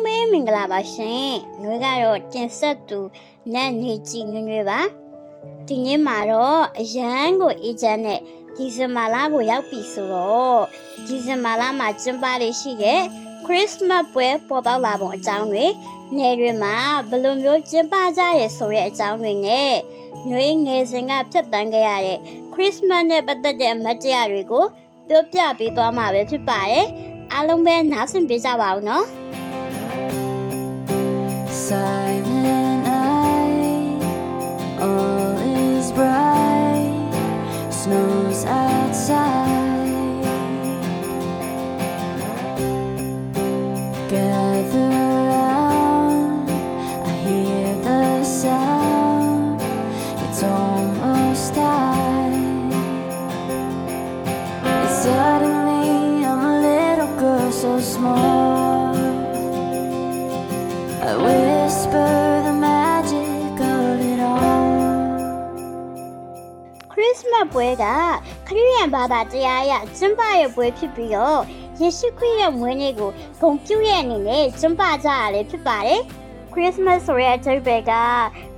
လုံးပဲမင်္ဂလာပါရှင်။နှွေးကတော့တင်ဆက်သူနတ်နေကြည်ညွှွပါ။ဒီနေ့မှာတော့အရန်ကိုအေဂျင့်နဲ့ဒီဇင်ဘာလကိုရောက်ပြီဆိုတော့ဒီဇင်ဘာလမှာကျင်းပရရှိတဲ့ခရစ်စမတ်ပွဲပေါ်ပေါက်လာပုံအကြောင်းတွေနယ်တွေမှာဘယ်လိုမျိုးကျင်းပကြရဲဆိုတဲ့အကြောင်းတွေနဲ့နှွေးငယ်စဉ်ကဖြတ်တန်းခဲ့ရတဲ့ခရစ်စမတ်နဲ့ပတ်သက်တဲ့အမတ်တရားတွေကိုပြောပြပေးသွားမှာပဲဖြစ်ပါတယ်။အားလုံးပဲနားဆင်ပေးကြပါဦးနော်။ all is bright, snow's outside. Gather round, I hear the sound, it's almost time. Suddenly I'm a little girl so small. တ်ပွဲကခရစ်ယာန်ဘာသာတရားအရကျင်းပရဲ့ပွဲဖြစ်ပြီးတော့ယေရှုခရစ်ရဲ့မွေးနေ့ကိုဂုဏ်ပြုရဲ့အနေနဲ့ကျင်းပကြရလေဖြစ်ပါတယ်။ခရစ်စမတ်ဆိုတဲ့အကျိုးပဲက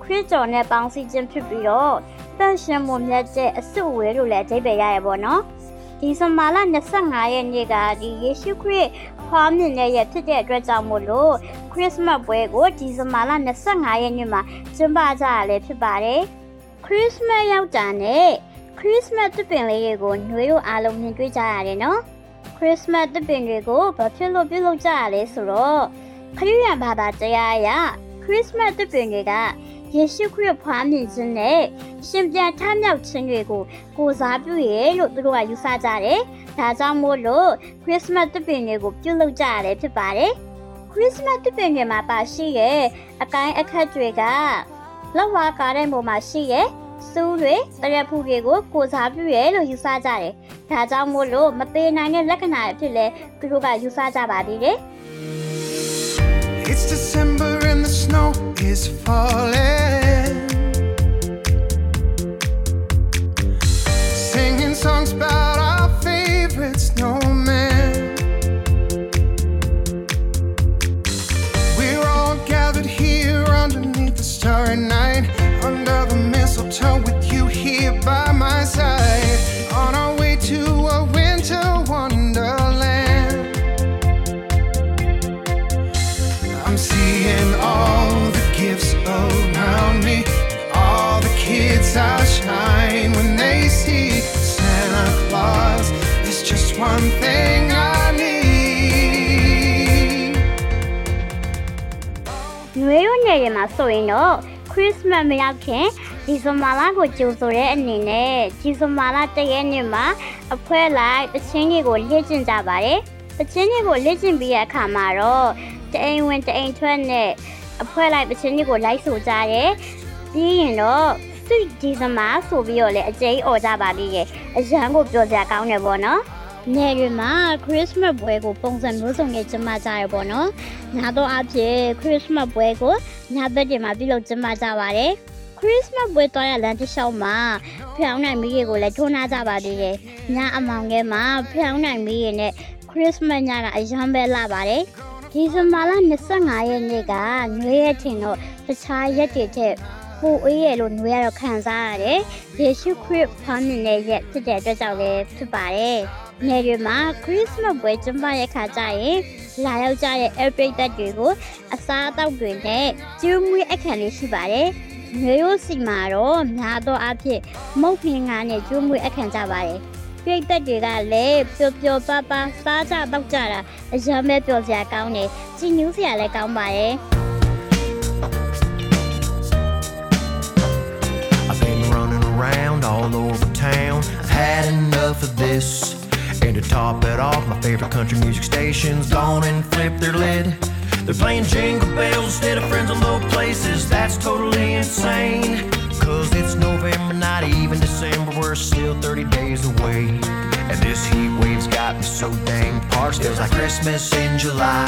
ခရစ်တော်နဲ့ပေါင်းစည်းခြင်းဖြစ်ပြီးတော့တန်ရှင်မွန်မြတ်တဲ့အစုအဝေးလို့လည်းအကျိုးပဲရရပါတော့။ဒီဇင်ဘာလ25ရက်နေ့ကဒီယေရှုခရစ်ဖွားမြင်တဲ့ရက်ဖြစ်တဲ့အတွက်ကြောင့်မို့လို့ခရစ်စမတ်ပွဲကိုဒီဇင်ဘာလ25ရက်နေ့မှာကျင်းပကြရလေဖြစ်ပါတယ်။ခရစ်စမတ်ရောက်တာနဲ့ ခရစ်စမတ်သစ်ပင်လေးတွေကိုနှွေးတို့အားလုံးမြင်တွေ့ကြရတယ်နော်ခရစ်စမတ်သစ်ပင်တွေကိုဘာဖြစ်လို့ပြုလုပ်ကြရလဲဆိုတော့ခရစ်ယာန်ဘာသာတရားအရခရစ်စမတ်သစ်ပင်တွေကယေရှုခရစ်ဖွားမြင်ခြင်းနဲ့ရှင်ပြန်ထမြောက်ခြင်းတွေကိုကိုးစားပြုရလို့သူတို့ကယူဆကြတယ်။ဒါကြောင့်မို့လို့ခရစ်စမတ်သစ်ပင်တွေကိုပြုလုပ်ကြရတယ်ဖြစ်ပါတယ်။ခရစ်စမတ်သစ်ပင်တွေမှာပါရှိရဲ့အကိုင်းအခက်တွေကလောက်ဝါကားတဲ့ပုံမှာရှိရဲ့ စူးတွေတရက်ဖူတွေကိုကိုစားပြုရဲလို့ယူဆကြတယ်။ဒါကြောင့်မို့လို့မသေးနိုင်တဲ့လက္ခဏာတွေဖြစ်လဲသူတို့ကယူဆကြပါသေးတယ် It's December and the snow is falling. Around me. All the kids are shine when they see Santa Claus. There's just one thing I need. ။နွေရိုးနယ်တွေမှာဆိုရင်တော့ခရစ်စမတ်မရောက်ခင်ဒီဇင်ဘာလကိုကြိုဆိုတဲ့အနေနဲ့ဒီဇင်ဘာလတရက်နေ့မှာအဖွဲလိုက်တချင်းတွေကိုလေ့ကျင့်ကြပါတယ်။တချင်းတွေကိုလေ့ကျင့်ပြီးတဲ့အခါမှာတော့တအိမ်ဝင်တအိမ်ထွက်နဲ့ အဖွဲလိုက်တချင်းတွေကိုလိုက်ဆိုကြတယ်။ပြီးရင်တော့ sweet December ဆိုပြီးတော့လည်းအကျိန်းអော်ကြပါသေးတယ်။အရန်ကိုပြောစရာကောင်းတယ်ပေါ့နော်။နယ်တွေမှာခရစ်စမတ်ပွဲကိုပုံစံမျိုးစုံနဲ့ကျင်းပကြရပေါ့နော်။ညာတော့အဖြစ်ခရစ်စမတ်ပွဲကိုညာဘက်တွေမှာပြုလုပ်ကျင်းပကြပါတယ်။ခရစ်စမတ်ပွဲတော်ရလမ်းတစ်လျှောက်မှာဖျောင်းနိုင်မီးတွေကိုလည်းထိုးနာကြပါသေးတယ်။ညာအမောင်ထဲမှာဖျောင်းနိုင်မီးတွေနဲ့ခရစ်စမတ်ညကအရန်ပဲလာပါတယ်။ ဒီဇင်ဘာလ25ရက်နေ့ကနွေရက်ထင်တော့တခြားရက်တွေထက်ပူအေးရလို့နွေရတော့ခံစားရတယ်။ယေရှုခရစ်ဖမ်းနေတဲ့ရက်ဖြစ်တဲ့အတွက်ကြောင့်လည်းဖြစ်ပါတယ်။နယ်တွေမှာခရစ်စမတ်ပွဲကျင်းပတဲ့ခါကျရင်လာရောက်ကြတဲ့ air ပိတ်သက်တွေကိုအစားအသောက်တွေနဲ့ကျူးမွေးအခမ်းလေးရှိပါတယ်။နွေရိုးစီမှာတော့များသောအားဖြင့်မုတ်ဖင်ငါနဲ့ကျူးမွေးအခမ်းကြပါတယ်။ ပိတ်သက်တွေကလည်းပျော်ပျော်ပါပါစားကြတော့ကြတာအရမ်းပဲပျော်စရာကောင်းတယ်။ကြည်ညိုစရာလည်းကောင်းပါတယ်။ I've been running around all over town. I've had enough of this. And to top it off, my favorite country music station's gone and flipped their lid. They're playing jingle bells instead of friends in low places. That's totally insane. Cause it's November, not even December. We're still 30 days away. And this heat wave's got me so dang parched. Feels like Christmas in July.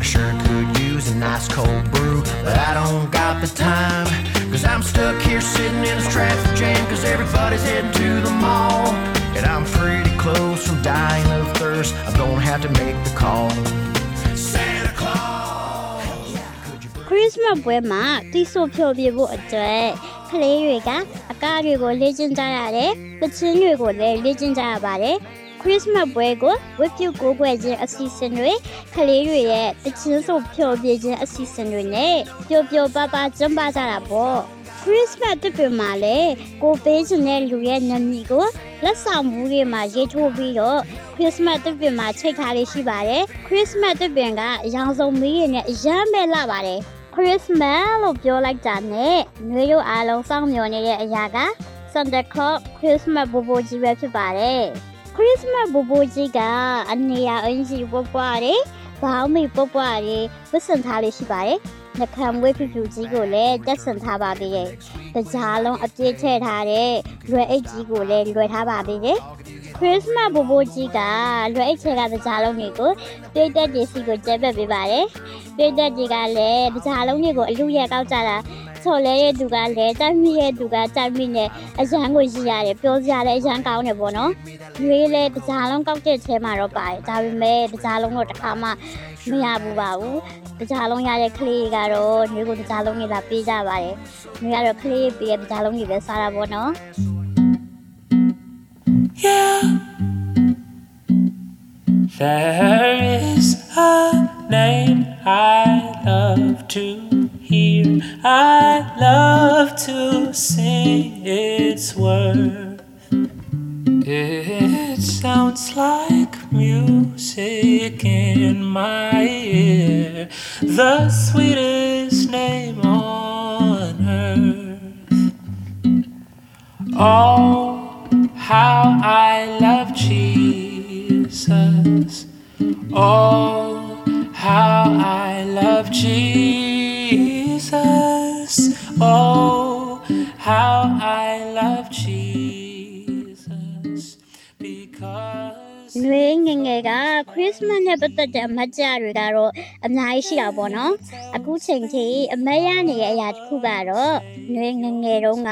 I sure could use a nice cold brew, but I don't got the time. Cause I'm stuck here sitting in this traffic jam, cause everybody's heading to the mall. And I'm pretty close from dying of thirst. I'm gonna have to make the call. Santa Claus! ခရစ်စမတ်ပွဲမှာတီးဆိုဖြော်ပြဖို့အတွက် ကလေးတွေကအကားတွေကိုလေ့ကျင့်ကြရတယ်။ပချင်းတွေကိုလည်းလေ့ကျင့်ကြရပါတယ်။ခရစ်စမတ်ပွဲကိုဝတ်ပြုကိုးကွယ်ခြင်းအစီအစဉ်တွေကလေးတွေရဲ့တချင်းဆိုဖြော်ပြခြင်းအစီအစဉ်တွေနဲ့ပျော်ပျော်ပါပါကျင်းပကြတာပေါ့။ခရစ်စမတ်တစ်ပင်မှာလည်းကိုပေးခြင်းတဲ့လူရဲ့နာမည်ကိုလက်ဆောင်မှုတွေမှာရေးထိုးပြီးတော့ခရစ်စမတ်တစ်ပင်မှာချိတ်ထားလေးရှိပါတယ်ခရစ်စမတ်တစ်ပင်ကအရောင်စုံမီးရနဲ့အရမ်းပဲလာပါတယ် ခရစ်စမတ်လို့ပြောလိုက်တာနဲ့နှွေးတို့အားလုံးစောင့်မျှော်နေတဲ့အရာက Santa Claus ခရစ်စမတ်ဘူဘူကြီးပဲဖြစ်ပါတယ်ခရစ်စမတ်ဘူဘူကြီးကအနေရအင်ဂျီပွားပွားတယ်ဘောင်းမီပွားပွားတယ်ဝတ်ဆင်ထားလေးရှိပါတယ် နှခမ်းဝေးဖြူဖြူကြီးကိုလည်းတက်ဆင်ထားပါသေးတယ်။တကြားလုံးအပြည့်ထည့်ထားတဲ့လွယ်အိတ်ကြီးကိုလည်းလွယ်ထားပါသေးတယ်။ခရစ်စမတ်ဘူဘူကြီးကလွယ်အိတ်ချေကတကြားလုံးတွေကိုပြည့်တက်ကြီးစီကိုကျဲပက်ပေးပါတယ်။ပြည့်တက်ကြီးကလည်းတကြားလုံးတွေကိုအလူရဲကောက်ကြတာချော်လဲတဲ့သူကလည်းတိုက်မိရဲ့သူကတိုက်မိနဲ့အရန်ကိုရည်ရတယ်ပြောစရာလည်းအရန်ကောင်းတယ်ပေါ့နော်။ရွေးလဲတကြားလုံးကောက်တဲ့ထဲမှာတော့ပါတယ်။ဒါပေမဲ့တကြားလုံးတော့တစ်ခါမှ မရဘူးပါဘူး။တကြားလုံးရတဲ့ကလေးတွေကတော့ညကိုတကြားလုံးတွေလာပေးကြပါတယ်။ညကတော့ကလေးပေးတဲ့တကြားလုံးတွေပဲစားတာပေါ့နော်။ Yeah. There is a name I love to hear. I love to sing its worth. It sounds like in my ear. The sweetest name on earth. Oh, how I love Jesus. Oh, how I love Jesus. Oh, how I love Because. နွေငယ်ငယ်ကခရစ်စမတ်နဲ့ပတ်သက်တဲ့အမတ်ကြတွေကတော့အများကြီးရှိတာပေါ့နော်အခုချိန်ထိအမတ်ရနေတဲ့အရာတစ်ခုကတော့နွေငယ်ငယ်တုန်းက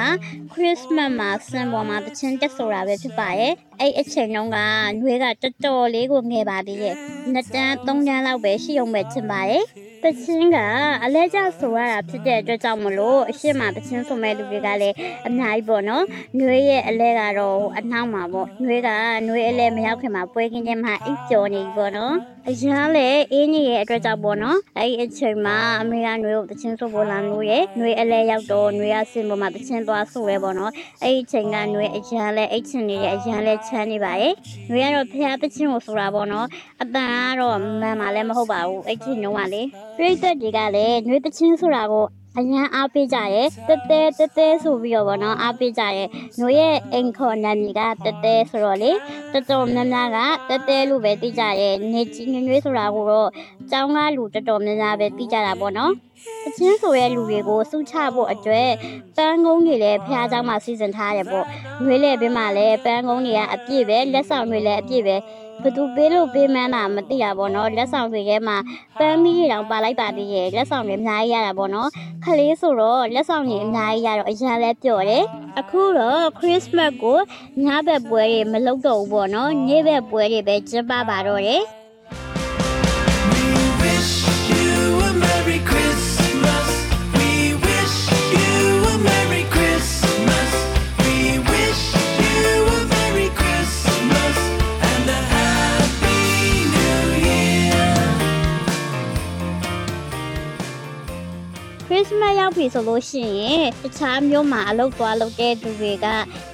ခရစ်စမတ်မှာစံပေါ်မှာတခြင်းတက်ဆိုတာပဲဖြစ်ပါရဲ့အဲ့အချိန်တုန်းကနွေကတော်တော်လေးကိုငယ်ပါသေးရဲ့နှစ်တန်းသုံးတန်းလောက်ပဲရှိအောင်ပဲချင်ပါရဲ့ ပချင်းကအလဲကျဆိုရတာဖြစ်တဲ့အတွက်ကြောင့်မလို့အရှိမပချင်းဆိုမဲ့လူတွေကလည်းအများကြီးပေါ့နော်။နှွေးရဲ့အလဲကတော့အနှောင်းမှာပေါ့။နှွေးကနှွေးအလဲမရောက်ခင်မှာပွဲကင်းတဲ့မှာအိပ်ကျော်နေပြီပေါ့နော်။ အရင်လည်းအင်းကြီးရဲ့အတွက်ကြောင့်ပေါ့နော်။အဲ့ဒီအချိန်မှာအမေကနှွေးကိုပချင်းဆိုဖို့လာလို့ရဲ့နှွေးအလဲရောက်တော့နှွေးကစင်ပေါ်မှာပချင်းသွားဆိုရဲပေါ့နော်။အဲ့ဒီအချိန်ကနှွေးအရင်လည်းအိတ်ချင်နေတဲ့အရင်လည်းချမ်းနေပါရဲ့။နှွေးကတော့ဖះပချင်းကိုဆိုတာပေါ့နော်။အတန်ကတော့မှန်မှလည်းမဟုတ်ပါဘူး။အဲ့ဒီနှုံးကလေ။ပြိသက်တွေကလည်းနှွေးတချင်းဆိုတာကို အရန်အားပေးကြရဲတဲတဲတဲတဲဆိုပြီးတော့ဗောနော်အားပေးကြရဲနှွေးရဲ့အိမ်ခေါ်နာမည်ကတဲတဲဆိုတော့လေတော်တော်များများကတဲတဲလို့ပဲသိကြရဲနေကြီးနှွေးဆိုတာကိုတော့ចောင်းကားလူတော်တော်များများပဲသိကြတာဗောနော်တချင်းဆိုရဲ့လူတွေကိုစုချဖို့အတွက်ပန်းကုန်းတွေလည်းဖះเจ้าမှာစီစဉ်ထားရတယ်ပေါ့နှွေးလေဘင်းမှာလည်းပန်းကုန်းတွေကအပြည့်ပဲလက်ဆောင်တွေလည်းအပြည့်ပဲ ဘသူပေးလို့ပေးမှန်းတာမသိတာပေါ့နော်လက်ဆောင်တွေထဲမှာပန်းမီးတွေတောင်ပါလိုက်ပါသေးရဲ့လက်ဆောင်တွေအများကြီးရတာပေါ့နော်ခလေးဆိုတော့လက်ဆောင်တွေအများကြီးရတော့အရင်လဲပျော်တယ်အခုတော့ Christmas ကိုညဘက်ပွဲတွေမလုပ်တော့ဘူးပေါ့နော်နေ့ဘက်ပွဲတွေပဲကျင်းပပါတော့တယ် လို့ရှိရင်တခြားမျိုးမှာအလုပ်သွားလုပ်တဲ့သူတွေက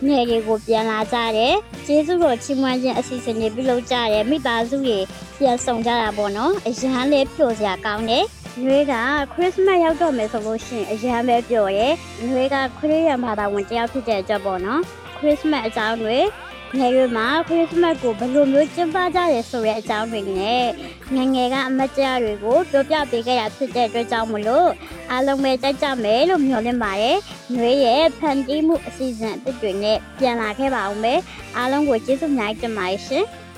ငယ်တွေကိုပြန်လာကြတယ်။ကျေးဇူးတော်ချီးမွမ်းခြင်းအစီအစဉ်တွေပြုလုပ်ကြတယ်။မိသားစုတွေပြန်ဆောင်ကြတာပေါ့နော်။အရန်လေးပျော်စရာကောင်းတယ်။နှွေးကခရစ်စမတ်ရောက်တော့မယ်ဆိုလို့ရှိရင်အရန်ပဲပျော်ရဲ။နှွေးကခရစ်ယာန်ဘာသာဝင်တစ်ယောက်ဖြစ်တဲ့အတွက်ပေါ့နော်။ခရစ်စမတ်အကြောင်းတွေ ငယ်ရွယ်မှာခရစ်စမတ်ကိုဘယ်လိုမျိုးကျင်းပကြရဲဆိုတဲ့အကြောင်းတွေနဲ့ငယ်ငယ်ကအမတ်တရားတွေကိုပြောပြပေးခဲ့တာဖြစ်တဲ့အတွက်ကြောင့်မလို့အားလုံးပဲကြိုက်ကြမယ်လို့မျှော်လင့်ပါတယ်။နှွေးရဲ့ဖန်တီးမှုအစီအစဉ်အသစ်တွေနဲ့ပြန်လာခဲ့ပါအောင်မယ်။အားလုံးကိုကျေးဇူးအများကြီးတင်ပါတယ်ရှင်။